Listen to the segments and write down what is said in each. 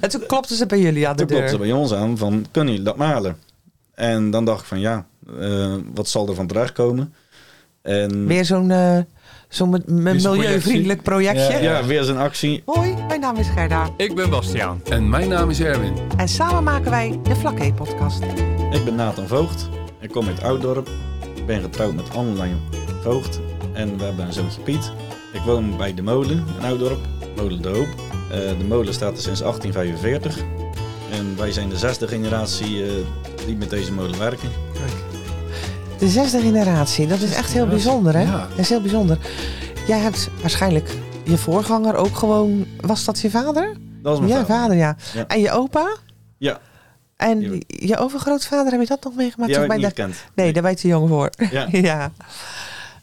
En toen klopten ze bij jullie aan de toen klopte ze deur. bij ons aan van, kunnen jullie dat malen? En dan dacht ik van, ja, eh, wat zal er van terechtkomen? En Weer zo'n eh, zo'n milieuvriendelijk projectje. Ja. ja, weer zo'n actie. Hoi, mijn naam is Gerda. Ik ben Bastiaan. En mijn naam is Erwin. En samen maken wij de Vlakke podcast. Ik ben Nathan Voogd. Ik kom uit Ouddorp. Ik ben getrouwd met Annelijn Voogd. En we hebben een zoontje Piet. Ik woon bij de molen in Ouddorp. Molen de Hoop. Eh, de molen staat er sinds 1845. En wij zijn de zesde generatie eh, die met deze molen werken. De zesde generatie, dat is echt heel bijzonder, hè? Ja. Dat is heel bijzonder. Jij hebt waarschijnlijk je voorganger ook gewoon... Was dat je vader? Dat is mijn ja, vader. ja. Ja. En je opa? Ja, En je overgrootvader, heb je dat nog meegemaakt? Toen ik bij niet de-. Nee, daar ben je te jong voor. Ja. ja.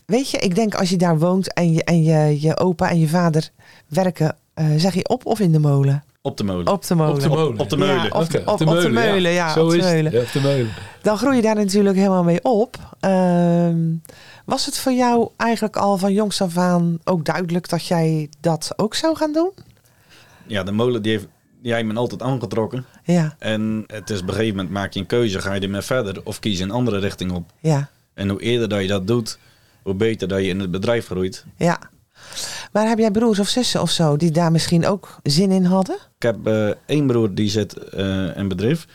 Weet je, ik denk als je daar woont en je, en je, je opa en je vader werken, zeg je op of in de molen? Op de molen. Op de molen. Op de molen. Op de meulen. Ja, op, op, op de meulen, ja. Zo op de is meulen. het. Ja, op de meulen. Dan groei je daar natuurlijk helemaal mee op. Ehm, was het voor jou eigenlijk al van jongs af aan ook duidelijk dat jij dat ook zou gaan doen? Ja, de molen die heeft, heeft me altijd aangetrokken. Ja, En het is op een gegeven moment maak je een keuze. Ga je ermee verder of kies je een andere richting op? ja, En hoe eerder dat je dat doet, hoe beter dat je in het bedrijf groeit. ja. Maar heb jij broers of zussen of zo die daar misschien ook zin in hadden? Ik heb eh, één broer die zit eh, in een bedrijf.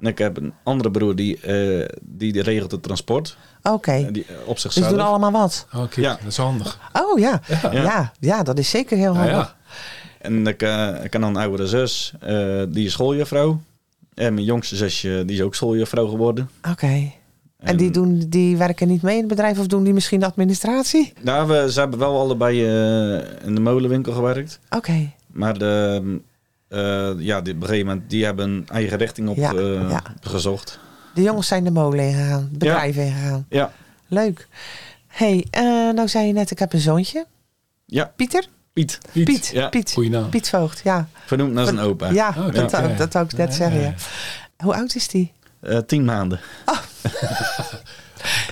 En ik heb een andere broer die, eh, die regelt het transport. Oké, En die, eh, op dus zichzelf. doen allemaal wat. Oké, Ja. dat is handig. Oh ja, ja, Ja. ja, dat is zeker heel handig. ja. En ik, eh, ik heb dan een oudere zus, eh, die is schooljuffrouw. En mijn jongste zusje, die is ook schooljuffrouw geworden. Oké. En die, doen, die werken niet mee in het bedrijf of doen die misschien de administratie? Nou, we, ze hebben wel allebei eh, in de molenwinkel gewerkt. Oké, Maar de, eh, ja, die, op een gegeven moment, die hebben een eigen richting op Ja, eh, ja. gezocht. de jongens zijn de molen ingegaan, het bedrijf ingegaan. Ja, Leuk. hey, nou zei je net, ik heb een zoontje. ja, Pieter? Piet. Piet. Piet. Ja. Piet. Goeie naam. Piet Voogd, ja. Vernoemd naar zijn opa. Ja, Oh, dat, wou ik net Ja, zeggen, ja, ja. Hoe oud is die? Eh, tien maanden.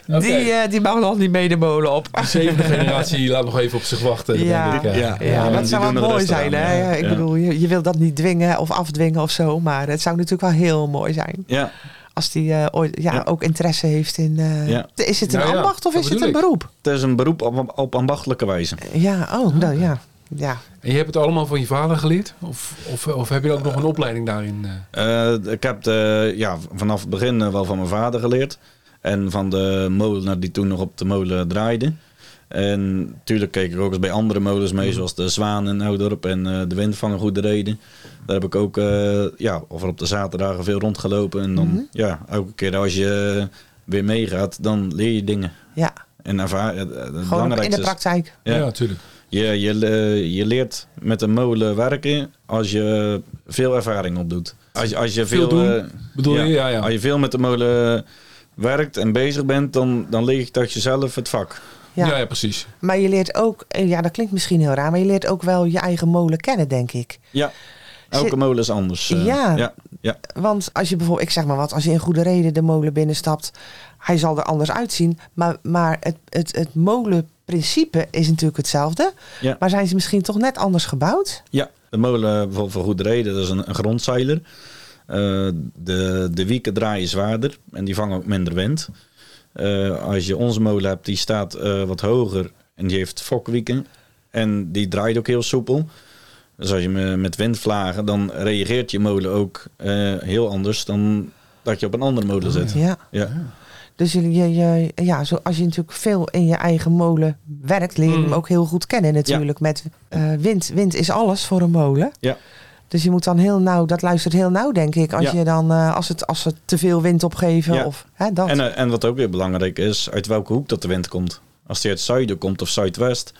Die, eh, die mag nog niet mee de molen op. De zevende generatie laat nog even op zich wachten. Ja. denk ik, hè. Ja. Ja, dat zou wel mooi zijn. aan, Hè? ja. Ik bedoel, je, je wil dat niet dwingen of afdwingen of zo. Maar het zou natuurlijk wel heel mooi zijn. Ja, Als die eh, ooit ja, Ja. ook interesse heeft in... eh, Ja. Is het een Nou ja, ambacht of dat is het een ik. beroep? het is een beroep op, op ambachtelijke wijze. Ja, oh, nou ja. Ja. En je hebt het allemaal van je vader geleerd? Of, of, of heb je ook nog een opleiding daarin? eh? Eh, ik heb de, ja, vanaf het begin eh, wel van mijn vader geleerd. En van de molenaar die toen nog op de molen draaide. En natuurlijk keek ik ook eens bij andere molens mee, zoals de Zwaan in Oudorp en eh, de Windvanger Goede Reden. Daar heb ik ook, eh, ja, of er op de zaterdagen veel rondgelopen. En dan, Mhm. ja, elke keer als je weer meegaat, dan leer je dingen. ja. En ervaar, het, het Gewoon in de praktijk. Ja, Ja. natuurlijk. Je, je, je leert met een molen werken als je veel ervaring opdoet. Als je, als je Veel veel, doen, eh, Bedoel je? Ja, ja. Als je veel met de molen werkt en bezig bent, dan, dan leer je uit jezelf het vak. Ja. Ja, ja, precies. Maar je leert ook, eh, ja, dat klinkt misschien heel raar, maar je leert ook wel je eigen molen kennen, denk ik. Ja, elke molen is anders. eh, Ja. ja, ja. Want als je bijvoorbeeld, ik zeg maar wat, als je in goede reden de molen binnenstapt, hij zal er anders uitzien. Maar, maar het, het, het molenprincipe is natuurlijk hetzelfde. Ja. Maar zijn ze misschien toch net anders gebouwd? ja. De molen bijvoorbeeld voor goede reden, dat is een, een grondzeiler. Eh, de, de wieken draaien zwaarder en die vangen ook minder wind. Eh, als je onze molen hebt, die staat eh, wat hoger en die heeft fokwieken. En die draait ook heel soepel. Dus als je me- met windvlagen, dan reageert je molen ook eh, heel anders dan dat je op een andere molen zit. Ja. Ja. Dus je, je, je- ja, zo, als je natuurlijk veel in je eigen molen werkt, leer je hem Mm. ook heel goed kennen natuurlijk. Met eh, wind. Wind is alles voor een molen. Ja. Dus je moet dan heel nauw, dat luistert heel nauw denk ik. Als Ja. je dan, eh, als, het, als ze te veel wind opgeven Ja. of hè, dat. En, eh, en wat ook weer belangrijk is, uit welke hoek dat de wind komt. Als die uit het zuiden komt of zuidwest,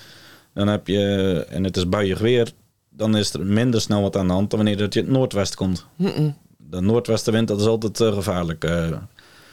dan heb je, en het is buiig weer, dan is er minder snel wat aan de hand dan wanneer het uit het noordwest komt. Mm-mm. De noordwestenwind, dat is altijd gevaarlijk.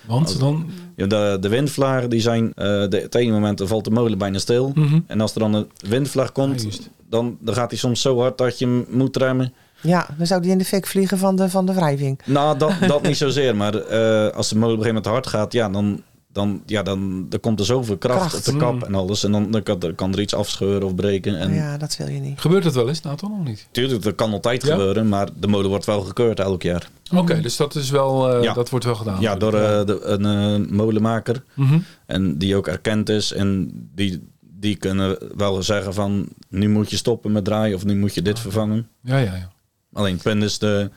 Want dan... Ja, de, de windvlagen, die zijn, eh de, het ene moment valt de molen bijna stil. Mhm. En als er dan een windvlaag Ja, komt, dan, dan gaat hij soms zo hard dat je hem moet remmen. Ja, dan zou die in de fik vliegen van de, van de wrijving. Nou, dat, dat niet zozeer. Maar eh, als de molen op een gegeven moment hard gaat, ja, dan, dan, ja, dan, dan komt er zoveel kracht, Kracht. op de kap Mm. en alles. En dan, dan, kan, dan kan er iets afscheuren of breken. En ja, dat wil je niet. Gebeurt het wel eens, Nathan, of niet? Tuurlijk, dat kan altijd Ja? gebeuren, maar de molen wordt wel gekeurd elk jaar. Oké, dus dat is wel, eh, Ja. dat wordt wel gedaan. Ja, door eh, de, een eh, molenmaker. Mhm. En die ook erkend is. En die, die kunnen wel zeggen van... nu moet je stoppen met draaien of nu moet je dit vervangen. Ja, ja, ja. Alleen het punt is, de,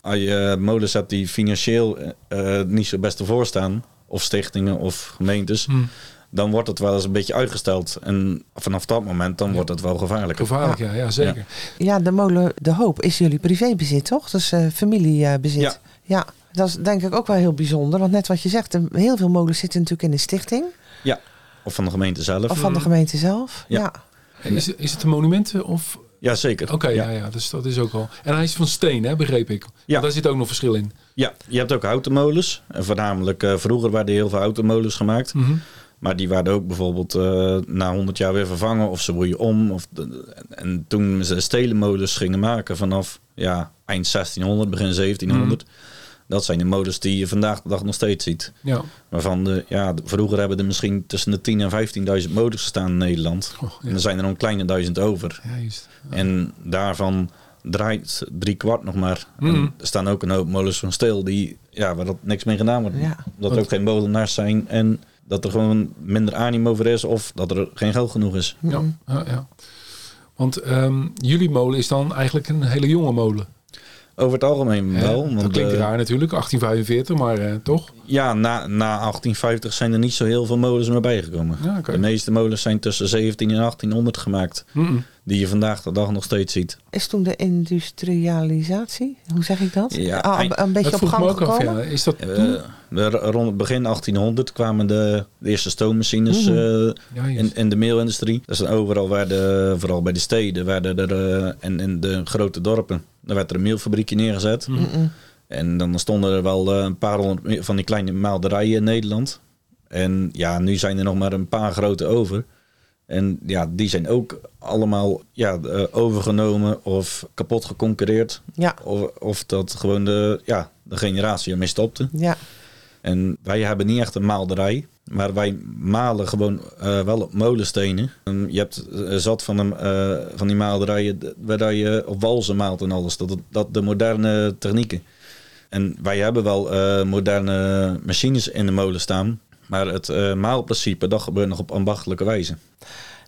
als je molens hebt die financieel eh, niet zo best ervoor staan... of stichtingen of gemeentes... Hm. dan wordt het wel eens een beetje uitgesteld. En vanaf dat moment dan wordt het wel gevaarlijker. Gevaarlijk, ja, ja zeker. Ja, de molen De Hoop is jullie privébezit, toch? Dat is eh, familiebezit. Ja. ja, dat is denk ik ook wel heel bijzonder. Want net wat je zegt, er- heel veel molens zitten natuurlijk in de stichting. Of van de gemeente zelf. Of van de gemeente zelf. Ja. Ja. Is, is het een monument of... Ja, zeker. Oké, ja. ja, dus dat is ook wel... En hij is van steen, hè, begreep ik. Ja. Daar zit ook nog verschil in. Ja, je hebt ook houten molens. En voornamelijk eh, vroeger werden heel veel houten molens gemaakt. Mhm. Maar die werden ook bijvoorbeeld eh, na 100 jaar weer vervangen of ze roeien om. Of de- en toen ze stelenmolens gingen maken vanaf ja, eind 1600, begin 1700. Dat zijn de molens die je vandaag de dag nog steeds ziet. Ja. Waarvan de, ja, vroeger hebben er misschien tussen de 10.000 en 15.000 molens gestaan in Nederland. Oh, ja. En er zijn er nog een kleine duizend over. Ja, juist. En daarvan draait drie kwart nog maar. En er staan ook een hoop molens van steel die, ja, waar dat niks mee gedaan wordt. Ja. Dat er ook geen molenaars zijn en dat er gewoon minder animo over is of dat er geen geld genoeg is. Ja, ja, ja. Want ehm, jullie molen is dan eigenlijk een hele jonge molen. Over het algemeen wel. dat klinkt eh, raar natuurlijk, 1845, maar eh, toch? Ja, na, na 1850 zijn er niet zo heel veel molens meer bijgekomen. Ja. De meeste molens zijn tussen 17 en 1800 gemaakt. Die je vandaag de dag nog steeds ziet. Is toen de industrialisatie, hoe zeg ik dat? Ja, Ah, een, een beetje Dat op gang af, gekomen? ja. Is dat Eh, rond het begin 1800 kwamen de, de eerste stoommachines Ja, juist. in, in de meelindustrie. Dus overal werden, vooral bij de steden werden er, en in de grote dorpen, daar werd er een meelfabriekje neergezet. En dan stonden er wel eh, een paar honderd van die kleine maalderijen in Nederland. En ja, nu zijn er nog maar een paar grote over. En ja, die zijn ook allemaal ja, eh, overgenomen of kapot geconcureerd. Ja, Of, of dat gewoon de, ja, de generatie ermee stopte. ja. En wij hebben niet echt een maalderij. Maar wij malen gewoon eh, wel op molenstenen. En je hebt eh, zat van, een, eh, van die maalderijen waar je op walzen maalt en alles. Dat, dat de moderne technieken. En wij hebben wel moderne machines in de molen staan. Maar het maalprincipe, dat gebeurt nog op ambachtelijke wijze.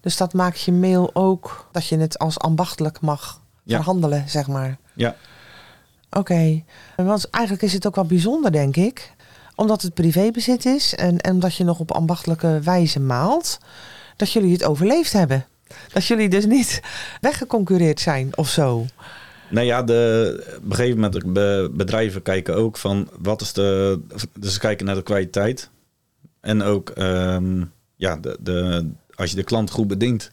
Dus dat maakt je mail ook dat je het als ambachtelijk mag Ja. verhandelen, zeg maar. Ja, Oké, want eigenlijk is het ook wel bijzonder, denk ik. Omdat het privébezit is en, en omdat je nog op ambachtelijke wijze maalt, dat jullie het overleefd hebben. Dat jullie dus niet weggeconcureerd zijn of zo. Nou ja, de, op een gegeven moment be- bedrijven kijken ook van wat is de. Dus ze kijken naar de kwaliteit. En ook ehm, ja, de, de, als je de klant goed bedient,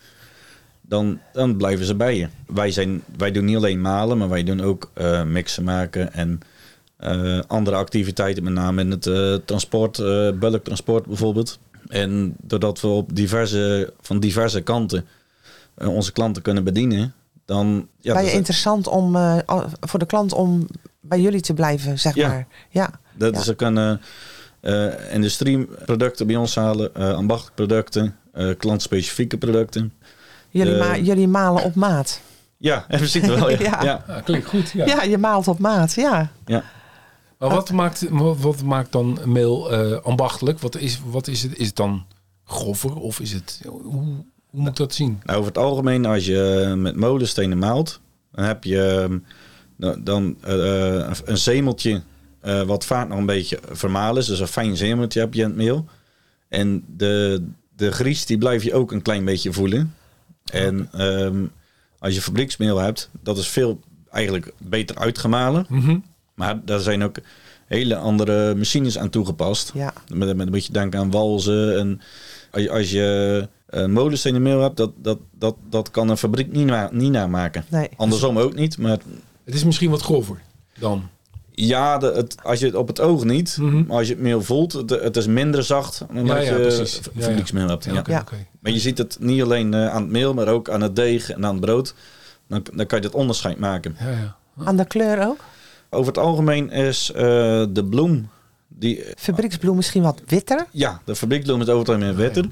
dan, dan blijven ze bij je. Wij, zijn, wij doen niet alleen malen, maar wij doen ook eh, mixen maken en eh, andere activiteiten, met name in het eh, transport, eh bulktransport bijvoorbeeld. En doordat we op diverse, van diverse kanten eh, onze klanten kunnen bedienen, dan. Ja, ben je dat- interessant om eh, voor de klant om bij jullie te blijven, zeg Ja. maar. Ja, Dat Ja. Ze kunnen eh industrieproducten bij ons halen, eh ambachtelijke producten, eh klantspecifieke producten. jullie, De- ma- jullie malen op maat. Ja, in principe wel. Ja. Ja. ja. Ja, klinkt goed, ja. Ja, je maalt op maat, ja. Maar wat maakt, wat, wat maakt dan mail eh, ambachtelijk? Wat is, wat is het? Is het dan grover of is het... Hoe, hoe moet ik dat zien? Nou, over het algemeen, als je met molenstenen maalt, dan heb je ehm, dan- eh, een zemeltje eh, wat vaak nog een beetje vermalen is. Dus een fijn zemeltje heb je in het meel. En de, de gries die blijf je ook een klein beetje voelen. En ehm, als je fabrieksmeel hebt, dat is veel eigenlijk beter uitgemalen. Mhm. Maar daar zijn ook hele andere machines aan toegepast. Ja, Met, met een beetje denken aan walzen. En als je, als je een molenstenen meel hebt, dat, dat, dat, dat kan een fabriek niet, na, niet namaken. nee. Andersom ook niet. Maar Het is misschien wat grover dan. ja, de, het, als je het op het oog niet, Mhm. maar als je het meel voelt, het, het is minder zacht dan Ja, ja, je precies. f- Ja, ja. fabrieksmeel hebt. Ja, Ja. oké, Ja. oké. Maar je ziet het niet alleen eh, aan het meel, maar ook aan het deeg en aan het brood. Dan, dan kan je dat onderscheid maken. Ja, ja. Aan de kleur ook? Over het algemeen is eh, de bloem Die, Fabrieksbloem misschien wat witter. ja, de fabrieksbloem is over het algemeen witter.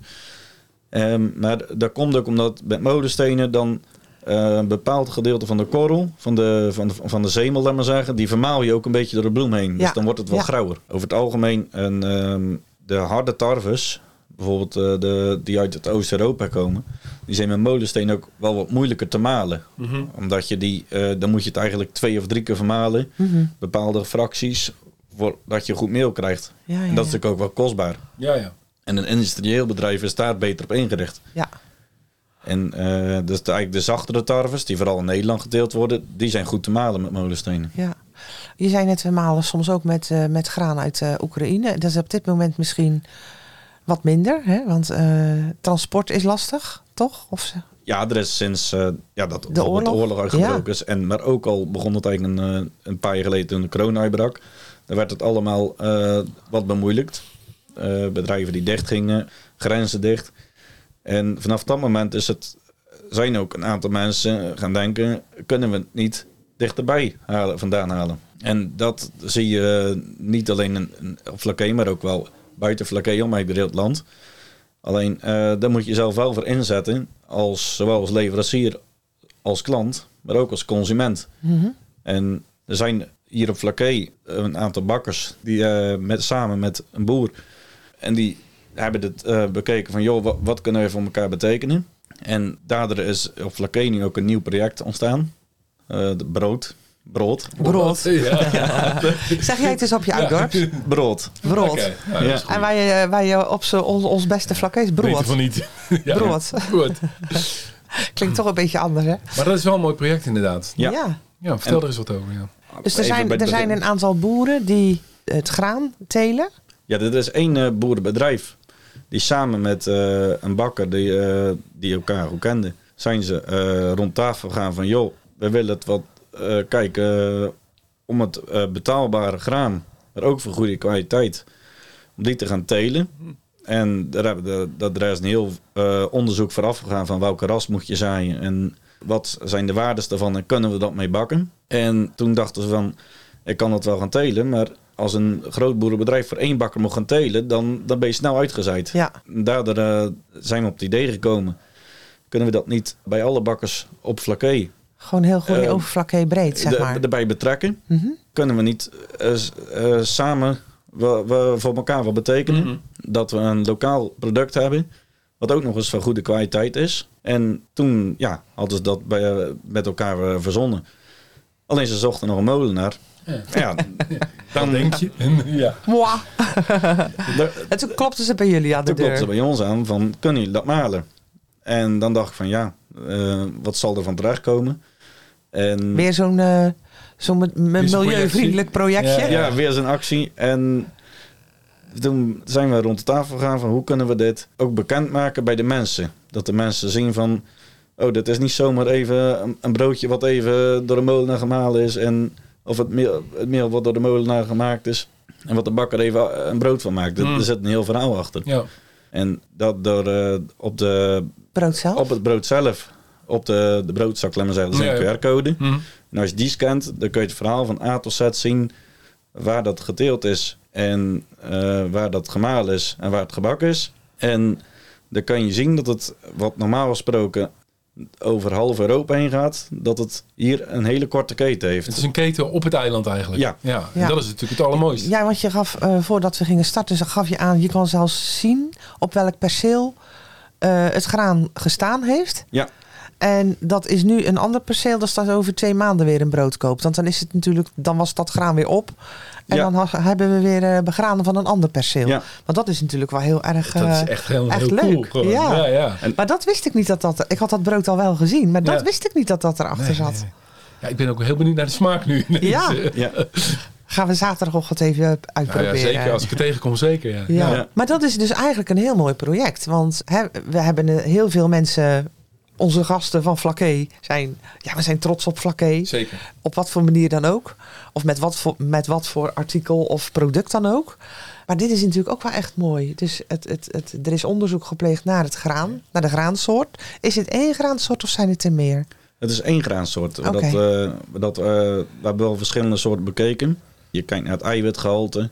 Ehm, maar dat komt ook omdat met molenstenen dan eh, een bepaald gedeelte van de korrel, van de, van de, van de zemel, laat maar zeggen, die vermaal je ook een beetje door de bloem heen. Ja. Dus dan wordt het wel Ja. grauwer. Over het algemeen, een, ehm, de harde tarwes, bijvoorbeeld eh, de, die uit het Oost-Europa komen, die zijn met molensteen ook wel wat moeilijker te malen. Mhm. Omdat je die, eh, dan moet je het eigenlijk twee of drie keer vermalen, Mhm. bepaalde fracties, voordat je goed meel krijgt. Ja, ja, En dat is ja. natuurlijk ook wel kostbaar. Ja, ja. En een industrieel bedrijf is daar beter op ingericht. Ja. En eh, dus de, eigenlijk de zachtere tarwes, die vooral in Nederland geteeld worden, die zijn goed te malen met molenstenen. Ja. Je zei net, we malen soms ook met, eh, met graan uit eh, Oekraïne. Dat is op dit moment misschien wat minder, hè? want eh, transport is lastig, toch? Of Ja, er is sinds eh, ja, dat de oorlog? uitgebroken is. En, maar ook al begon het eigenlijk een, eh, een paar jaar geleden toen de corona uitbrak. Dan werd het allemaal wat bemoeilijkt. Bedrijven die dicht gingen, grenzen dicht. En vanaf dat moment is het, zijn ook een aantal mensen gaan denken... kunnen we het niet dichterbij halen, vandaan halen? En dat zie je niet alleen in, in- op Flaké, maar ook wel buiten Flaké om door heel het land. Alleen eh, daar moet je jezelf wel voor inzetten, als, zowel als leverancier als klant, maar ook als consument. Mhm. En er zijn hier op Flaké een aantal bakkers die eh, met, samen met een boer en die hebben het eh, bekeken van joh, wat, wat kunnen we voor elkaar betekenen? En daardoor is op Flaké nu ook een nieuw project ontstaan. De brood. Brood. Brood. Ja. Zeg jij het eens op je uitdorps? Brood. Brood. Nou, Ja. is. En wij, eh, wij eh, op ons, ons beste vlakkees brood. Beter van niet. Ja. Brood. Brood. Klinkt toch een beetje anders, hè? Maar dat is wel een mooi project inderdaad. Ja. Ja, vertel En- er eens wat over. Ja. Dus er zijn, er zijn een aantal boeren die het graan telen. Ja, dit is één eh, boerenbedrijf. Die samen met eh, een bakker die, die elkaar goed kenden, zijn ze eh, rond tafel gaan van joh, we willen het wat eh, kijken eh, om het eh, betaalbare graan, maar ook voor goede kwaliteit, om die te gaan telen. En daar, hebben de, dat, er is een heel onderzoek vooraf gegaan van welke ras moet je zaaien en wat zijn de waardes daarvan en kunnen we dat mee bakken. En toen dachten ze van, ik kan dat wel gaan telen, maar als een groot boerenbedrijf voor één bakker moet gaan telen, dan, dan ben je snel uitgezaaid. Ja. Daardoor zijn we op het idee gekomen, kunnen we dat niet bij alle bakkers op Flaké Gewoon heel goed Eh, over vlakke breed, zeg de- maar. erbij betrekken? Mhm. Kunnen we niet eh, eh, samen we, we voor elkaar wat betekenen? Mhm. Dat we een lokaal product hebben, wat ook nog eens van goede kwaliteit is. En toen ja, hadden ze dat bij, met elkaar verzonnen. Alleen ze zochten nog een molenaar. Ja. Ja, dan denk je. En, ja. En toen klopten ze bij jullie aan de Toen klopte ze deur. bij ons aan van, kunnen jullie dat malen? En dan dacht ik van, ja, eh, wat zal er van terechtkomen? En Weer zo'n eh, m- Weer zo'n milieuvriendelijk projectje. Ja, ja, weer zo'n actie. En toen zijn we rond de tafel gegaan van, hoe kunnen we dit ook bekendmaken bij de mensen? Dat de mensen zien van, oh, dit is niet zomaar even een, een broodje wat even door de molenaar gemalen is. En, of het meel, het meel wat door de molenaar gemaakt is. En wat de bakker even een brood van maakt. Er- Mm. Er zit een heel verhaal achter. Ja. En dat door eh, op, de, Brood zelf. op het brood zelf, op de, de broodzak, zeggen, dat is een. QR-code. Mhm. En als je die scant, dan kun je het verhaal van A tot Z zien waar dat geteeld is en eh, waar dat gemalen is en waar het gebakken is. En dan kan je zien dat het, wat normaal gesproken over half Europa heen gaat, dat het hier een hele korte keten heeft. Het is een keten op het eiland eigenlijk. Ja. ja. En Ja. dat is natuurlijk het allermooiste. Ja, want je gaf, eh, voordat we gingen starten, gaf je aan, je kan zelfs zien op welk perceel eh, het graan gestaan heeft. Ja. En dat is nu een ander perceel, dat staat over twee maanden weer een brood koopt. Want dan is het natuurlijk, dan was dat graan weer op. En Ja. dan hebben we weer eh begranen van een ander perceel. Ja. Want dat is natuurlijk wel heel erg. Dat is eh, echt heel, echt heel leuk. cool. Ja. Ja. Maar dat wist ik niet dat dat. Ik had dat brood al wel gezien, maar dat wist ik niet dat dat erachter Nee, zat. nee, nee. Ja, ik ben ook heel benieuwd naar de smaak nu. Ja. Ja, Gaan we zaterdagochtend even uitproberen. ja, zeker. Als ik het tegenkom, zeker. Ja. Ja. Ja. maar dat is dus eigenlijk een heel mooi project. Want hè, we hebben eh, heel veel mensen, onze gasten van Flaké, zijn, ja, we zijn trots op Flaké. Zeker. Op wat voor manier dan ook. Of met wat voor, met wat voor artikel of product dan ook. Maar dit is natuurlijk ook wel echt mooi. Dus het, het, het, er is onderzoek gepleegd naar het graan, naar de graansoort. Is het één graansoort of zijn het er meer? het is één graansoort. Oké. Dat, eh, dat, eh, we hebben wel verschillende soorten bekeken. Je kijkt naar het eiwitgehalte,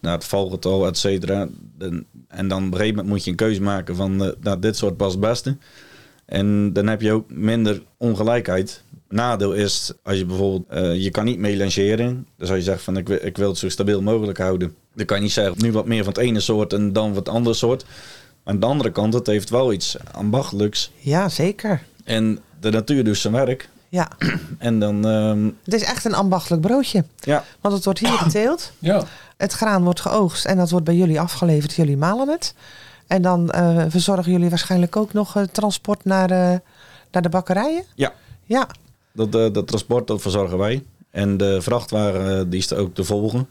naar het valgetal, et cetera. En, en dan op een gegeven moment moet je een keuze maken van nou, dit soort past het beste. En dan heb je ook minder ongelijkheid. Nadeel is, als je bijvoorbeeld, eh, je kan niet melangeren. Dus als je zegt van ik wil, ik wil het zo stabiel mogelijk houden. Dan kan je niet zeggen, nu wat meer van het ene soort en dan wat andere soort. Aan de andere kant, het heeft wel iets ambachtelijks. Ja, zeker. En de natuur doet zijn werk. Ja, En dan, ehm, het is echt een ambachtelijk broodje. ja, Want het wordt hier geteeld. Ja. Het graan wordt geoogst en dat wordt bij jullie afgeleverd. Jullie malen het. En dan eh, verzorgen jullie waarschijnlijk ook nog eh, transport naar, eh, naar de bakkerijen? Ja. Ja, dat, eh, dat transport dat verzorgen wij. En de vrachtwagen die is er ook te volgen.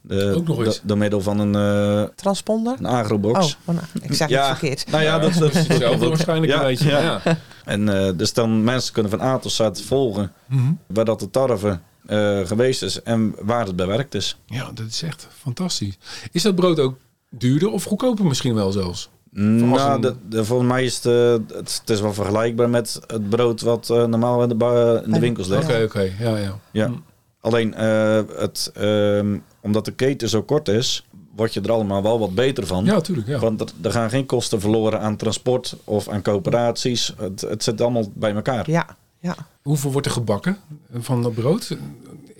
De, Ook nog eens. do- Door middel van een, eh, transponder. een agrobox. Oh, oh, nou, ik zeg Ja. het verkeerd. Nou ja, dat, dat, Hetzelfde waarschijnlijk Ja, een beetje. ja. Ja. En eh, dus dan mensen kunnen van A tot Z volgen Mhm. waar dat de tarwe eh, geweest is en waar het bewerkt is. ja, dat is echt fantastisch. Is dat brood ook duurder of goedkoper misschien wel zelfs? Nou, een- de, de, volgens mij is het, eh, het, het is wel vergelijkbaar met het brood wat eh, normaal in de, ba- in de winkels ligt. Oké, oké. Ja, ja. Ja. Hm. Alleen eh, het, ehm, omdat de keten zo kort is, word je er allemaal wel wat beter van. Ja, natuurlijk. Ja. Want er, er gaan geen kosten verloren aan transport of aan coöperaties. Het, het zit allemaal bij elkaar. Ja, ja. Hoeveel wordt er gebakken van dat brood?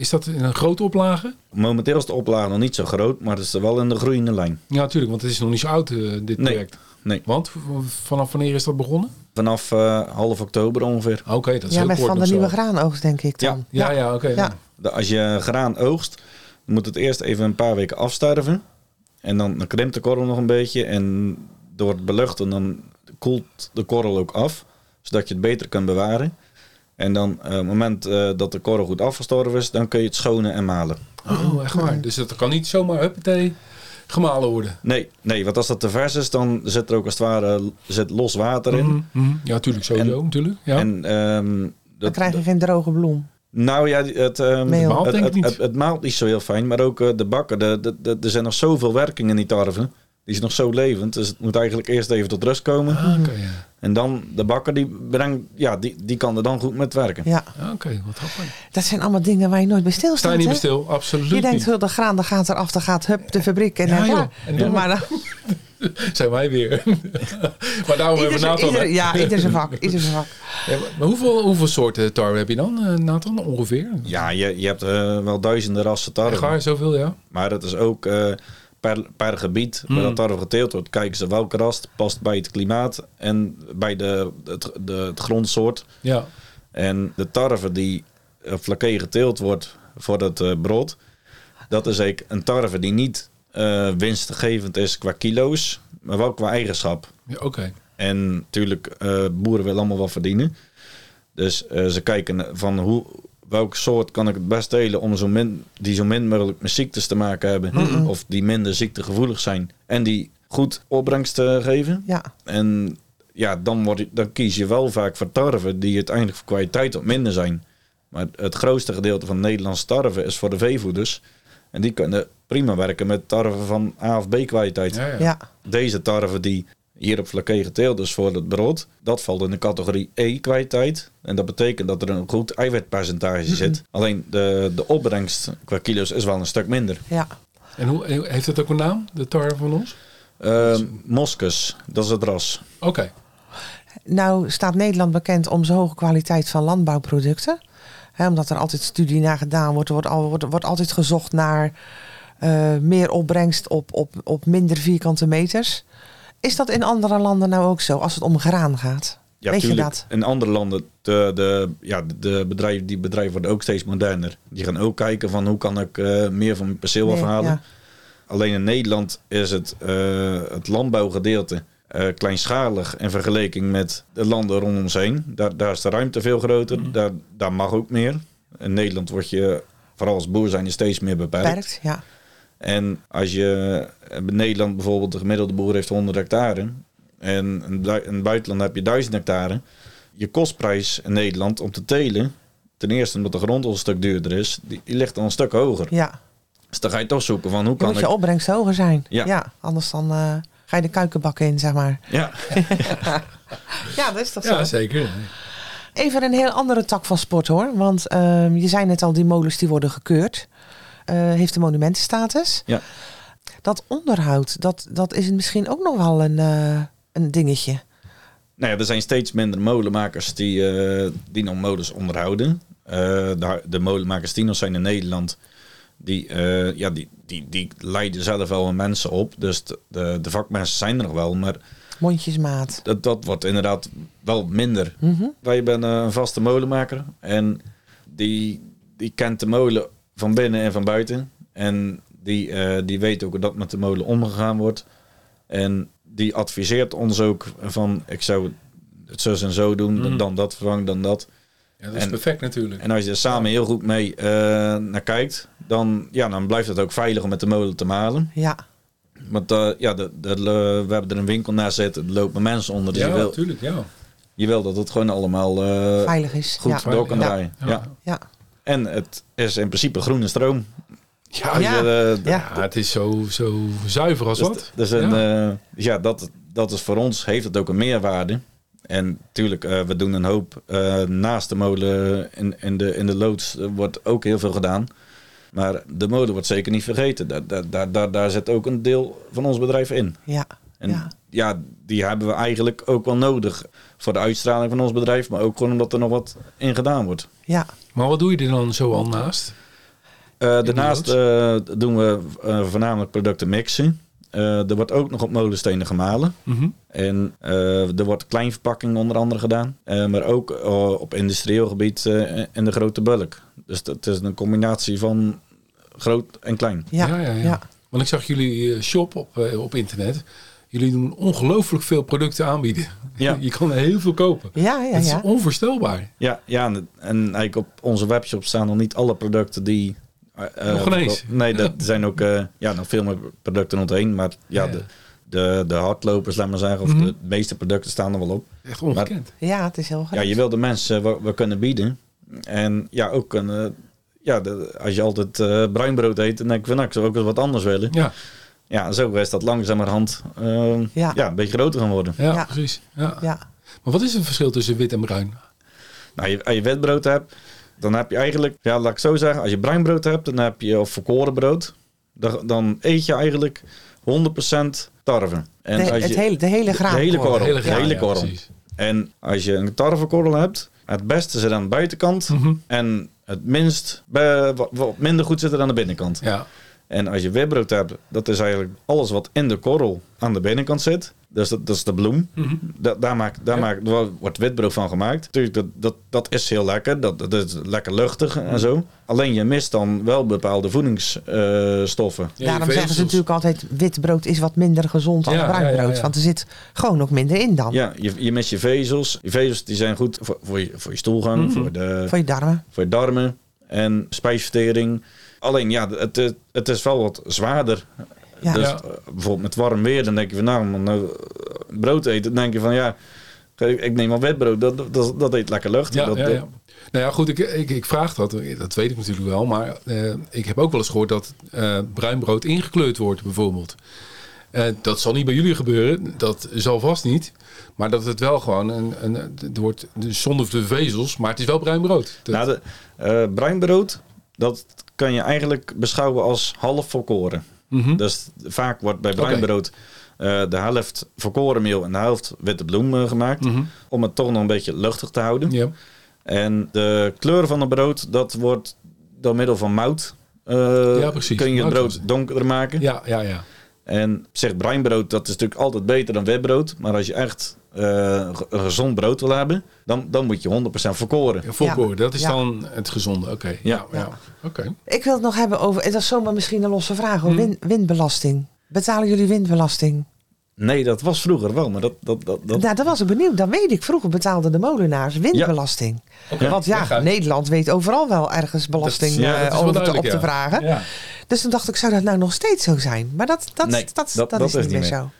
Is dat in een grote oplage? Momenteel is de oplage nog niet zo groot, maar het is er wel in de groeiende lijn. Ja, natuurlijk, want het is nog niet zo oud, eh, dit Nee. project. Nee, Want vanaf wanneer is dat begonnen? vanaf eh, half oktober ongeveer. Oké, dat is ja heel met kort van de nieuwe zo. graanoogst, denk ik dan. Ja, ja, oké. Ja. Als je graan oogst, moet het eerst even een paar weken afsterven. En dan, dan krimpt de korrel nog een beetje. En door het beluchten dan koelt de korrel ook af. Zodat je het beter kan bewaren. En dan eh, op het moment eh, dat de korrel goed afgestorven is, dan kun je het schonen en malen. Oh, echt waar. Dus dat kan niet zomaar huppatee gemalen worden. Nee, nee, want als dat te vers is, dan zit er ook als het ware zit los water in. Mhm, mhm. Ja, natuurlijk, sowieso. En- natuurlijk. Ja. En ehm, Dan krijg je geen droge bloem. Nou ja, het, ehm, Meel. Maalt het, denk ik het, niet. het, het maalt niet zo heel fijn, maar ook eh, de bakken. De, de, de- er zijn nog zoveel werkingen in die tarwe. Die is nog zo levend, dus het moet eigenlijk eerst even tot rust komen. Ah, oké, ja. En dan de bakker, die, brengt, ja, die, die kan er dan goed met werken. Ja, Ah, Oké, wat grappig. dat zijn allemaal dingen waar je nooit bij Sta stilstaat. je niet stil? Absoluut Je denkt, niet. "Huh, de graan dat gaat eraf, dan gaat hup, de fabriek en Ja, dan. En dan- maar dan, Zijn wij weer. maar daarom hebben we Nathan. ieder, ja, ieder zijn vak. Ieder zijn vak. Ja, maar- hoeveel, hoeveel soorten tarwe heb je dan, eh, Nathan? Ongeveer? Ja, je, je hebt eh, wel duizenden rassen tarwe. waar, zoveel, ja? Maar het is ook eh, per, per gebied waar Hmm. dat tarwe geteeld wordt. Kijken ze welke ras past bij het klimaat en bij de, het, de, het grondsoort. Ja. En de tarwe die vlakke geteeld wordt voor het eh, brood, dat is eigenlijk een tarwe die niet eh, winstgevend is qua kilo's, maar wel qua eigenschap. ja Oké. En natuurlijk, eh, boeren willen allemaal wat verdienen. Dus eh, ze kijken van hoe, welke soort kan ik het best delen om zo min, die zo min mogelijk met ziektes te maken hebben. Of die minder ziektegevoelig zijn. En die goed opbrengst eh, geven. Ja, En ja, dan, word je, dan kies je wel vaak voor tarwe die uiteindelijk voor kwaliteit wat minder zijn. Maar het grootste gedeelte van Nederlandse tarwe is voor de veevoeders. En die kunnen prima werken met tarwe van A of B kwaliteit. Ja, ja. ja. Deze tarwe die hier op vlakke geteeld is voor het brood, dat valt in de categorie E kwaliteit. En dat betekent dat er een goed eiwitpercentage zit. Alleen de, de opbrengst qua kilo's is wel een stuk minder. ja. En hoe, heeft het ook een naam, de tarwe van ons? Ehm Moskus, dat is het ras. Oké. Nou staat Nederland bekend om zijn hoge kwaliteit van landbouwproducten. Hè, omdat er altijd studie naar gedaan wordt. Er wordt, al, wordt, wordt altijd gezocht naar eh, meer opbrengst op, op, op minder vierkante meters. Is dat in andere landen nou ook zo, als het om graan gaat? Ja, Weet je dat? In andere landen, de, de, ja, de bedrijven, die bedrijven worden ook steeds moderner. Die gaan ook kijken van hoe kan ik eh, meer van mijn perceel Nee, afhalen. ja. Alleen in Nederland is het, eh, het landbouwgedeelte eh, kleinschalig in vergelijking met de landen rondom ons heen. Daar, daar is de ruimte veel groter. Mm. Daar, daar mag ook meer. In Nederland word je, vooral als boer zijn, je steeds meer beperkt. Beperkt, ja. En als je in Nederland bijvoorbeeld, de gemiddelde boer heeft 100 hectare. En in het buitenland heb je 1000 hectare. Je kostprijs in Nederland om te telen, ten eerste omdat de grond al een stuk duurder is, die, die ligt al een stuk hoger. ja. Dus dan ga je toch zoeken van hoe Dan kan moet ik... je opbrengst hoger zijn. Ja. anders dan eh, ga je de kuikenbak in, zeg maar. Ja, Ja, dat is toch zo. Ja, zeker. Even een heel andere tak van sport hoor. Want ehm, je zei net al, die molens die worden gekeurd. Eh, heeft de monumentenstatus. Ja. dat onderhoud, dat, dat is misschien ook nog wel een, eh, een dingetje. Nou ja, er zijn steeds minder molenmakers die, eh, die nog molens onderhouden. De, de molenmakers die nog zijn in Nederland, die, ja, die, die, die leiden zelf wel mensen op. Dus de, de, de vakmensen zijn er nog wel, maar Mondjesmaat. dat, dat wordt inderdaad wel minder. Mhm. Wij zijn een vaste molenmaker en die, die kent de molen van binnen en van buiten. En die, eh, die weet ook hoe dat met de molen omgegaan wordt. En die adviseert ons ook van ik zou het zo en zo doen, Mhm. dan dat vervangen, dan dat. Ja, dat is En- perfect natuurlijk. En als je er samen heel goed mee eh, naar kijkt, dan, ja, dan blijft het ook veilig om met de molen te malen. Ja, Want eh, ja, de, de, we hebben er een winkel naast zitten, er lopen mensen onder. Dus ja, je, wil, natuurlijk, ja. je wil dat het gewoon allemaal eh, veilig is. goed ja. door kan Ja. draaien. Ja. Ja. En het is in principe groene stroom. Ja, je, eh, Ja. Ja, het is zo, zo zuiver als Dus, wat. dus, een, Ja. eh, dus ja, dat, dat is voor ons, heeft het ook een meerwaarde. En natuurlijk, eh, we doen een hoop eh, naast de molen in, in, de, in de loods wordt ook heel veel gedaan. Maar de molen wordt zeker niet vergeten. Daar, daar, daar, daar, daar zit ook een deel van ons bedrijf in. Ja. En Ja. Ja. die hebben we eigenlijk ook wel nodig voor de uitstraling van ons bedrijf. Maar ook gewoon omdat er nog wat in gedaan wordt. ja. Maar wat doe je er dan zo al naast? Eh, daarnaast eh, doen we eh, voornamelijk producten mixen. Eh, er wordt ook nog op molenstenen gemalen. Mhm. En eh, er wordt kleinverpakking onder andere gedaan. Eh, maar ook eh, op industrieel gebied in de grote bulk. Dus dat is een combinatie van groot en klein. Ja. Ja, ja, ja. Ja. Want ik zag jullie shop op, op internet. Jullie doen ongelooflijk veel producten aanbieden. Ja. Je kan er heel veel kopen. Ja, ja, Het is ja. onvoorstelbaar. Ja, ja en, en eigenlijk op onze webshop staan nog niet alle producten die... eh, Nog geen eens? Nee, er zijn ook eh, ja, nog veel meer producten rondheen. Maar ja. De, de, de hardlopers, laat maar zeggen, of Mhm. de meeste producten staan er wel op. Echt ongekend. Ja, het is heel groot. Ja, je wil de mensen wat we kunnen bieden. En ja, ook een, eh, ja, de, als je altijd eh bruinbrood eet, dan denk ik van nou, ik zou ook eens wat anders willen. Ja, Ja, zo is dat langzamerhand eh, Ja. ja. een beetje groter gaan worden. ja, Ja. precies. Ja. Ja. Maar wat is het verschil tussen wit en bruin? Nou, je, als je witbrood hebt, dan heb je eigenlijk, ja, laat ik zo zeggen, als je bruinbrood hebt, dan heb je of volkoren brood, dan, dan eet je eigenlijk 100% tarwe. En De, als het je, hele, de hele graad. de hele korrel. De hele de graan, hele ja, korrel. precies. En als je een tarwekorrel hebt, het beste zit aan de buitenkant Mhm. en het minst, wat minder goed zit er aan de binnenkant. Ja, En als je witbrood hebt, dat is eigenlijk alles wat in de korrel aan de binnenkant zit. Dus dat, dat is de bloem. Mhm. Da- daar maakt, daar Ja. maakt, daar wordt witbrood van gemaakt. Natuurlijk, dat, dat, dat is heel lekker. Dat, dat is lekker luchtig en zo. Alleen je mist dan wel bepaalde voedingsstoffen. Ja, Daarom zeggen ze natuurlijk altijd, wit brood is wat minder gezond dan Ja, bruin ja, ja, brood. ja. Want er zit gewoon nog minder in dan. ja, je, je mist je vezels. Je vezels die zijn goed voor, voor, je, voor je stoelgang, Mhm. voor, de, Voor je darmen. voor je darmen en spijsvertering. Alleen ja, het, het, is wel wat zwaarder. Ja. Dus Ja. eh, bijvoorbeeld met warm weer, dan denk je van nou, man, nou, eh, brood eten. Dan denk je van ja, ik, neem al witbrood. Dat, dat, dat eet lekker luchtig. Ja, dat, ja, ja. Nou ja, goed, ik, ik, ik vraag dat. Dat weet ik natuurlijk wel. Maar eh, ik heb ook wel eens gehoord dat eh bruin brood ingekleurd wordt, bijvoorbeeld. Eh, dat zal niet bij jullie gebeuren. Dat zal vast niet. Maar dat het wel gewoon een, een, het wordt zonder de vezels, maar het is wel bruin brood. Dat- Nou, de, eh bruinbrood, dat kan je eigenlijk beschouwen als half volkoren. Dus vaak wordt bij bruinbrood eh, de helft volkorenmeel en de helft witte bloem eh, gemaakt. Mhm. Om het toch nog een beetje luchtig te houden. Ja. En de kleur van het brood, dat wordt door middel van mout. eh, Ja, precies. Kun je het brood donkerder maken. ja, ja, ja. En zeg bruinbrood, dat is natuurlijk altijd beter dan witbrood. Maar als je echt eh, een gezond brood wil hebben, dan, dan moet je 100% volkoren. ja volkoren, dat is Ja. dan het gezonde. Oké. Ja, ja. Ja. Oké. Ik wil het nog hebben over, en dat is zomaar misschien een losse vraag, Hm. over win- windbelasting. Betalen jullie windbelasting? Nee, dat was vroeger wel, maar dat... dat, dat, dat Nou, dat was ik benieuwd. Dan weet ik, vroeger betaalden de molenaars windbelasting. Oké, Want ja. Nederland weet overal wel ergens belasting ja, eh, dat wel over te, op te vragen. Ja. Dus toen dacht ik, zou dat nou nog steeds zo zijn? Maar dat, dat, Nee, dat, dat, dat- dat is niet niet meer meer. zo.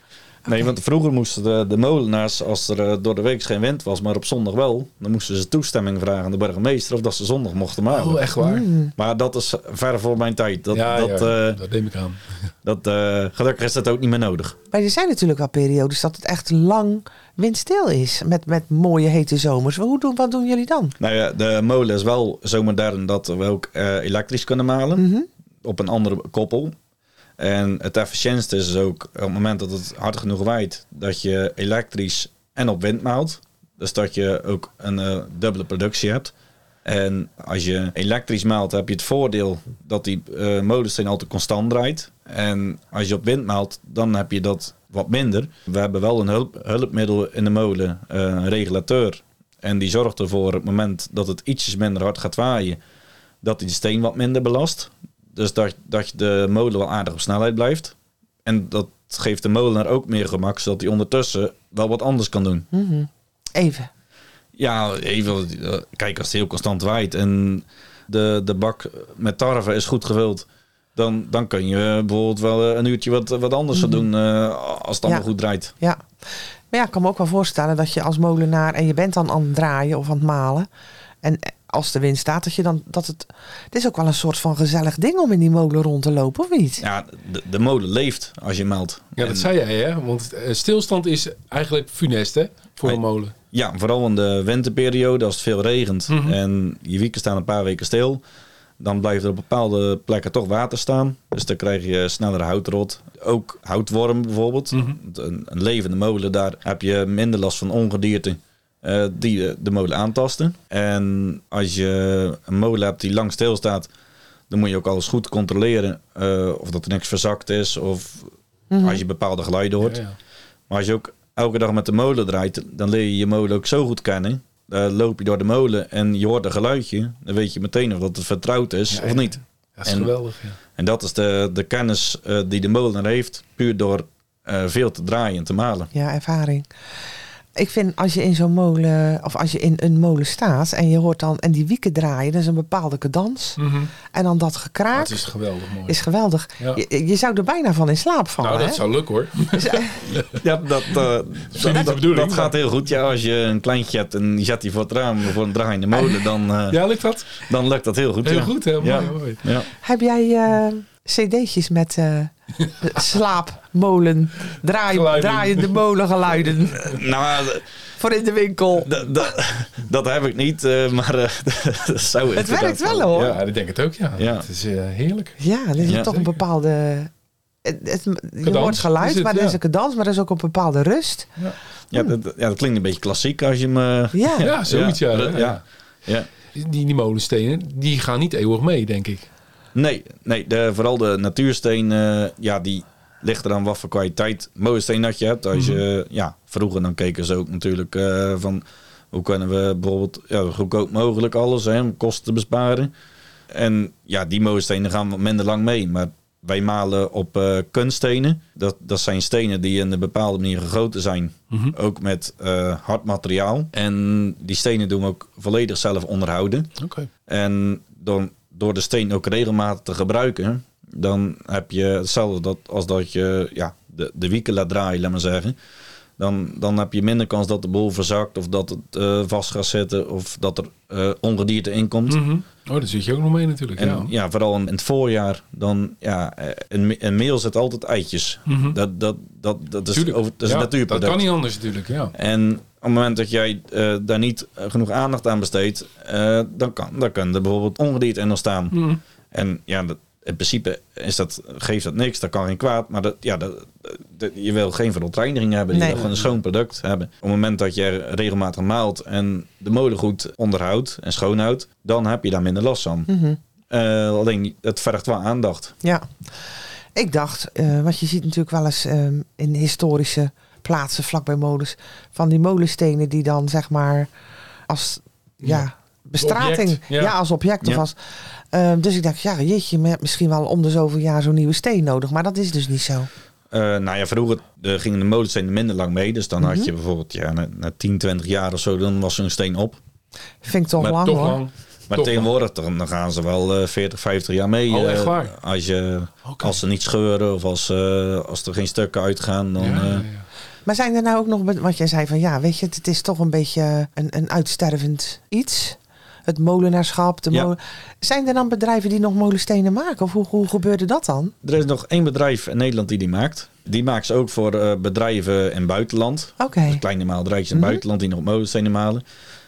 Nee, want vroeger moesten de, de molenaars, als er eh, door de week geen wind was, maar op zondag wel, dan moesten ze toestemming vragen aan de burgemeester of dat ze zondag mochten malen. Oh, echt waar? Mm. Maar dat is ver voor mijn tijd. Dat, ja, dat, ja, eh, dat neem ik aan. dat, eh, gelukkig is dat ook niet meer nodig. Maar er zijn natuurlijk wel periodes dat het echt lang windstil is. Met, met mooie hete zomers. Hoe doen, wat doen jullie dan? Nou ja, de molen is wel zo modern dat we ook eh, elektrisch kunnen malen. Mhm. Op een andere koppel. En het efficiëntste is dus ook op het moment dat het hard genoeg waait, dat je elektrisch en op wind maalt. Dus dat je ook een eh, dubbele productie hebt. En als je elektrisch maalt, heb je het voordeel dat die uh, molensteen altijd constant draait. En als je op wind maalt, dan heb je dat wat minder. We hebben wel een hulp, hulpmiddel in de molen, uh, een regulateur. En die zorgt ervoor op het moment dat het ietsjes minder hard gaat waaien, dat die steen wat minder belast. Dus dat, dat de molen wel aardig op snelheid blijft. En dat geeft de molenaar ook meer gemak, zodat hij ondertussen wel wat anders kan doen. Mm -hmm. Even. Ja, even. Kijk, als het heel constant waait en de, de bak met tarwe is goed gevuld, dan, dan kun je bijvoorbeeld wel een uurtje wat, wat anders mm -hmm. doen uh, als het allemaal ja. goed draait. Ja. Maar ja, ik kan me ook wel voorstellen dat je als molenaar en je bent dan aan het draaien of aan het malen. En als de wind staat, dat je dan dat het. Het is ook wel een soort van gezellig ding om in die molen rond te lopen, of niet? Ja, de, de molen leeft als je maalt. Ja, dat en, zei jij, hè? Want stilstand is eigenlijk funest, hè? Voor een molen. Ja, vooral in de winterperiode, als het veel regent mm -hmm. en je wieken staan een paar weken stil. Dan blijft er op bepaalde plekken toch water staan. Dus dan krijg je sneller houtrot. Ook houtworm bijvoorbeeld. Mm -hmm. een, een, levende molen, daar heb je minder last van ongedierte. Uh, die de molen aantasten. En als je een molen hebt die lang stilstaat, dan moet je ook alles goed controleren uh, of dat er niks verzakt is of mm -hmm. als je bepaalde geluiden hoort. Ja, ja. Maar als je ook elke dag met de molen draait, dan leer je je molen ook zo goed kennen. Uh, loop je door de molen en je hoort een geluidje, dan weet je meteen of dat het vertrouwd is ja, of niet. Dat is en, geweldig. En dat is de, de kennis die de molenaar heeft, puur door veel te draaien en te malen. Ja, ervaring ik vind als je in zo'n molen, of als je in een molen staat en je hoort dan, en die wieken draaien, dat is een bepaalde cadans. Mm -hmm. En dan dat gekraak. Dat is geweldig mooi. Is geweldig. Ja. Je, je, zou er bijna van in slaap vallen. Nou, dat hè? zou lukken hoor. ja, dat, uh, dat, dat, dat, gaat heel goed. Ja, als je een kleintje hebt en je zet die voor het raam voor een draaiende molen, dan, uh, ja, lukt dat? dan lukt dat heel goed. Heel ja. goed, hè? Mooi, ja. mooi. Heb jij uh, cd'tjes met slaapmolen, draai, draaiende molengeluiden? nou, voor in de winkel. dat heb ik niet, uh, maar uh, dat zou het werkt wel hoor. Ja, ik denk het ook, ja. ja. Het is uh, heerlijk. Ja, er is ja, toch een bepaalde... Het, het, je hoort geluid, het, maar er ja. is een dans, maar er is ook een bepaalde rust. Ja, ja, dat, ja dat klinkt een beetje klassiek als je me... Ja, ja zoiets ja. ja, ja. ja. Die, die molenstenen, die gaan niet eeuwig mee, denk ik. Nee, nee de, vooral de natuursteen, ja, die ligt er aan wat voor kwaliteit molensteen dat je hebt. Als je, mm -hmm. ja, vroeger dan keken ze ook natuurlijk uh, van hoe kunnen we bijvoorbeeld ja, goedkoop mogelijk alles hè, om kosten te besparen. En ja, die molenstenen gaan wat minder lang mee. Maar wij malen op uh, kunststenen. Dat, dat zijn stenen die in een bepaalde manier gegoten zijn. Mhm. Mm -hmm. Ook met uh, hard materiaal. En die stenen doen we ook volledig zelf onderhouden. Okay. En dan, door de steen ook regelmatig te gebruiken, dan heb je hetzelfde dat, als dat je ja, de, de wieken laat draaien, laat maar zeggen. Dan, dan heb je minder kans dat de boel verzakt of dat het uh, vast gaat zitten of dat er uh, ongedierte in komt. Mm -hmm. Oh, daar zit je ook nog mee natuurlijk. En, ja. ja, vooral in, in het voorjaar. Dan, ja, een, een meel zet altijd eitjes. Mm -hmm. dat, dat, dat, dat is, Tuurlijk. over, dat is ja, natuurproduct. Dat kan niet anders natuurlijk, ja. En op het moment dat jij uh, daar niet genoeg aandacht aan besteedt, dan, kan, dan kan er bijvoorbeeld ongedierte in ontstaan. Mm -hmm. En ja, dat, in principe is dat, geeft dat niks, dat kan geen kwaad. Maar dat, ja, dat, dat, je wil geen verontreiniging hebben. Je Nee. wil gewoon een schoon product hebben. Op het moment dat je regelmatig maalt en de molen goed onderhoudt en schoonhoudt, dan heb je daar minder last van. Mhm. Eh, alleen het vergt wel aandacht. Ja. Ik dacht, eh, want je ziet natuurlijk wel eens ehm, in historische plaatsen vlakbij molens, van die molenstenen die dan zeg maar als ja, Ja. Bestrating, Object, ja. ja. als object of Ja. als. ehm, dus ik dacht, ja, jeetje, je hebt misschien wel om de zoveel jaar zo'n nieuwe steen nodig, maar dat is dus niet zo. Eh, nou ja, vroeger uh, gingen de molenstenen minder lang mee. Dus dan Mhm. had je bijvoorbeeld ja, na, na 10, 20 jaar of zo, dan was zo'n steen op. Vind ik toch Maar lang Toch hoor. lang. Maar Toch tegenwoordig dan, dan gaan ze wel eh 40, 50 jaar mee. Oh, eh, echt waar? Als, je, als ze niet scheuren of als, eh, als er geen stukken uitgaan. Dan, Ja, ja, eh, ja. Maar zijn er nou ook nog, wat jij zei van ja, weet je, het is toch een beetje een, een uitstervend iets. Het molenaarschap, de Ja. molen. Zijn er dan bedrijven die nog molenstenen maken? Of hoe, hoe gebeurde dat dan? Er is nog één bedrijf in Nederland die die maakt. Die maakt ze ook voor eh, bedrijven in het buitenland. Oké. Dus kleine in het Mhm. buitenland die nog molenstenen malen.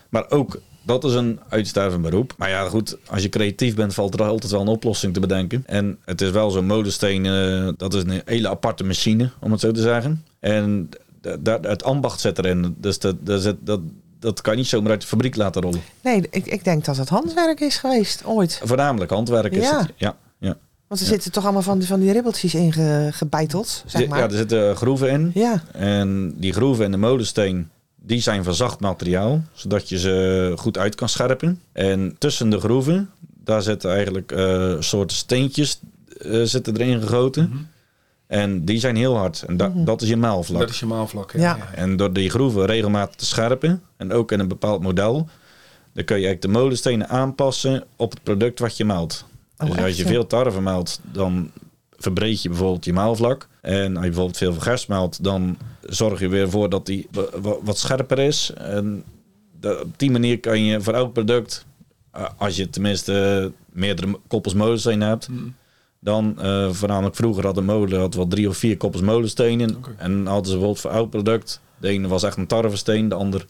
Maar ook dat is een uitstervend beroep. Maar ja, goed, als je creatief bent, valt er altijd wel een oplossing te bedenken. En het is wel zo'n molensteen, eh, dat is een hele aparte machine, om het zo te zeggen. En het ambacht zit erin. Dus dat, dat, dat, dat kan je niet zomaar uit de fabriek laten rollen. Nee, ik, ik denk dat het handwerk is geweest, ooit. Voornamelijk handwerk is Ja. het. Ja, ja. Want er Ja. zitten toch allemaal van die, van die ribbeltjes in ge- gebeiteld, zeg maar. Ja, er zitten groeven in. Ja, En die groeven in de molensteen, die zijn van zacht materiaal, zodat je ze goed uit kan scherpen. En tussen de groeven, daar zitten eigenlijk eh soorten steentjes eh, zitten erin gegoten. Mhm. En die zijn heel hard. En da- Mhm. dat is je maalvlak. Dat is je maalvlak. hè? Ja. En door die groeven regelmatig te scherpen, en ook in een bepaald model, dan kun je eigenlijk de molenstenen aanpassen op het product wat je maalt. Oh, dus echt, als je ja? veel tarwe maalt, dan verbreed je bijvoorbeeld je maalvlak. En als je bijvoorbeeld veel vergers maalt, dan zorg je weer voor dat die wa- wa- wat scherper is. En op die manier kan je voor elk product, eh, als je tenminste meerdere koppels molensteen hebt, Mm. Dan uh, voornamelijk vroeger had de molen had wel drie of vier koppels molenstenen. Oké. En hadden ze bijvoorbeeld voor elk product. De ene was echt een tarwesteen, de ander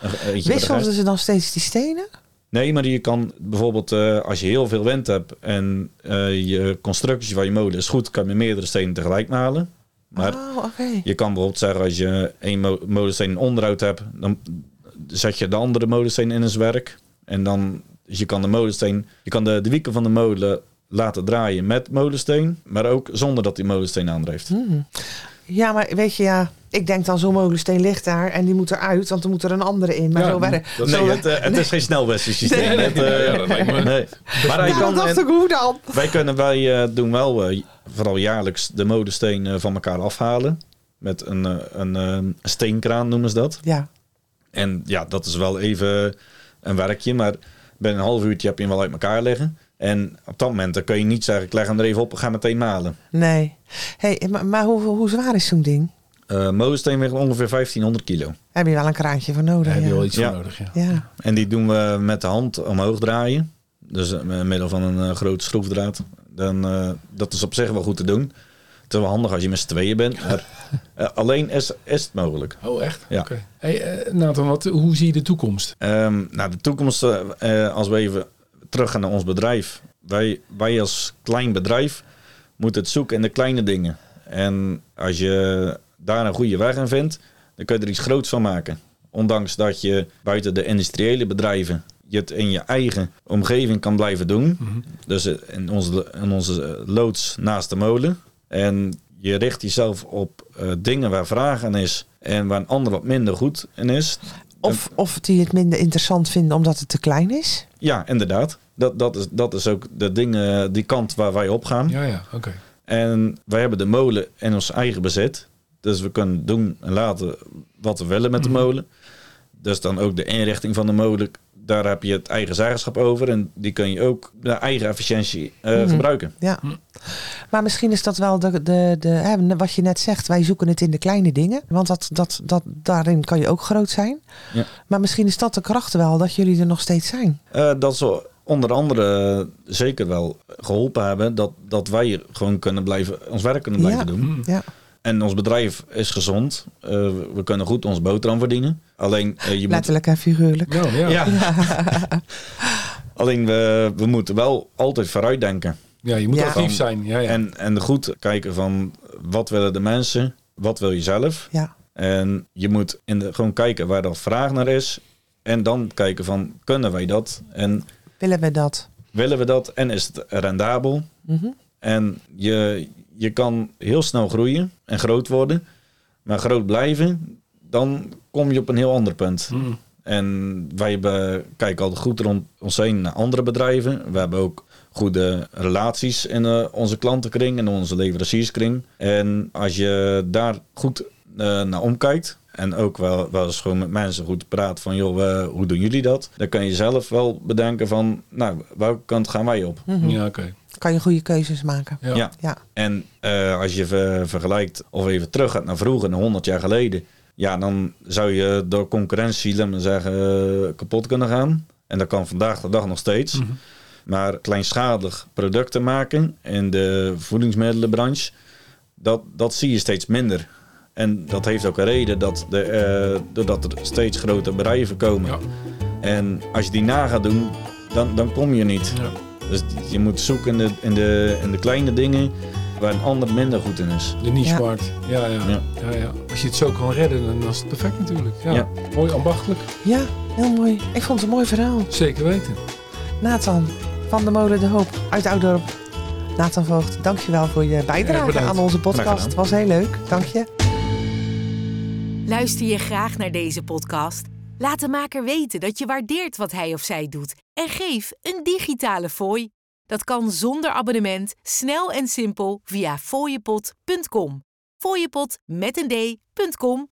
een eentje met wisselden ze dan steeds die stenen? Nee, maar je kan bijvoorbeeld eh, als je heel veel wind hebt en eh, je constructie van je molen is goed, kan je meerdere stenen tegelijk malen. Maar oh, je kan bijvoorbeeld zeggen als je één mo- molensteen in onderhoud hebt, dan zet je de andere molensteen in zijn werk. En dan dus je kan de molensteen, je kan de, de wieken van de molen laten draaien met molensteen, maar ook zonder dat die molensteen aandrijft. Hmm. Ja, maar weet je, ja, ik denk dan zo'n molensteen ligt daar en die moet eruit, want er moet er een andere in. Maar Ja, zo werkt zo Nee, het, eh, het is geen snelwessensysteem. Nee, nee, Het, eh, ja, dat lijkt me- nee. Maar hij kan, dat dacht ik, hoe dan? wij, kunnen, wij eh, doen wel eh, vooral jaarlijks de molensteen eh, van elkaar afhalen. Met een, eh, een, eh, een steenkraan noemen ze dat. Ja, En ja, dat is wel even een werkje. Maar binnen een half uurtje heb je hem wel uit elkaar liggen. En op dat moment dan kun je niet zeggen, ik leg hem er even op en ga meteen malen. nee. Hey, maar, maar hoe, hoe zwaar is zo'n ding? Eh molensteen weegt ongeveer 1500 kilo. Heb je wel een kraantje voor nodig? Heb je wel iets Ja. voor nodig. Ja. Ja. En die doen we met de hand omhoog draaien. Dus eh, met middel van een eh, grote schroefdraad. Dan, eh, dat is op zich wel goed te doen. Het is wel handig als je met z'n tweeën bent. Maar alleen is, is het mogelijk. Oh, echt? Ja. Oké. Hey, Nathan, wat, hoe zie je de toekomst? Ehm, nou, de toekomst, als we even terug naar ons bedrijf. Wij, wij als klein bedrijf moeten het zoeken in de kleine dingen. En als je daar een goede weg in vindt, dan kun je er iets groots van maken. Ondanks dat je buiten de industriële bedrijven je het in je eigen omgeving kan blijven doen. Mhm. Dus in onze, in onze eh, loods naast de molen. En je richt jezelf op eh, dingen waar vraag aan is en waar een ander wat minder goed in is. Of, of die het minder interessant vinden omdat het te klein is? Ja, inderdaad. Dat, dat, is, dat is ook de dingen, die kant waar wij op gaan. Ja, ja, oké. En wij hebben de molen in ons eigen bezit. Dus we kunnen doen en laten wat we willen met de Mhm. molen. Dus dan ook de inrichting van de molen. Daar heb je het eigen zeggenschap over. En die kun je ook naar eigen efficiëntie eh, Mhm. gebruiken. Ja. Hm. Maar misschien is dat wel de, de, de, hè, wat je net zegt. Wij zoeken het in de kleine dingen. Want dat, dat, dat, daarin kan je ook groot zijn. Ja. Maar misschien is dat de kracht wel dat jullie er nog steeds zijn. Eh, dat ze onder andere zeker wel geholpen hebben. Dat, dat wij gewoon kunnen blijven, ons werk kunnen blijven Ja. doen. Mm. Ja. En ons bedrijf is gezond. Eh, we, kunnen goed ons boterham verdienen. Alleen, eh, je moet, Letterlijk en figuurlijk. Nou, ja. Ja. ja. Alleen we, we moeten wel altijd vooruit denken. je moet Ja. actief zijn. Ja, ja. En, en goed kijken van wat willen de mensen, wat wil je zelf. Ja. En je moet in de, gewoon kijken waar er vraag naar is. En dan kijken van kunnen wij dat? En Willen we dat? willen we dat? En is het rendabel? Mhm. En je, je kan heel snel groeien en groot worden. Maar groot blijven, dan kom je op een heel ander punt. Mm. En wij hebben, kijken altijd goed rond ons heen naar andere bedrijven. We hebben ook goede relaties in eh, onze klantenkring en onze leverancierskring. En als je daar goed eh, naar omkijkt en ook wel, wel eens gewoon met mensen goed praat van joh, eh, hoe doen jullie dat? Dan kan je zelf wel bedenken van, nou, welke kant gaan wij op? Mhm. Ja, oké. Kan je goede keuzes maken. Ja. Ja. Ja. En eh, als je ver- vergelijkt of even terug gaat naar vroeger, naar 100 jaar geleden. Ja, dan zou je door concurrentie, laat maar zeggen, eh, kapot kunnen gaan. En dat kan vandaag de dag nog steeds. Mhm. Maar kleinschalig producten maken in de voedingsmiddelenbranche, dat, dat zie je steeds minder. En dat heeft ook een reden dat de, eh, doordat er steeds grotere bedrijven komen. Ja. En als je die na gaat doen, dan, dan kom je niet. Ja. Dus je moet zoeken in de, in, de, in de kleine dingen waar een ander minder goed in is. De niche Ja. markt. Ja, ja. Ja. Ja. Ja, Als je het zo kan redden, dan is het perfect natuurlijk. Ja. Ja. Mooi ambachtelijk. Ja, heel mooi. Ik vond het een mooi verhaal. Zeker weten. Nathan van de Molen de Hoop uit Oudorp. Nathan Voogd, dankjewel voor je bijdrage aan onze podcast. Het was heel leuk. Dank je. Luister je graag naar deze podcast? Laat de maker weten dat je waardeert wat hij of zij doet en geef een digitale fooi. Dat kan zonder abonnement, snel en simpel via fooiepot.com. Fooiepot met een d.com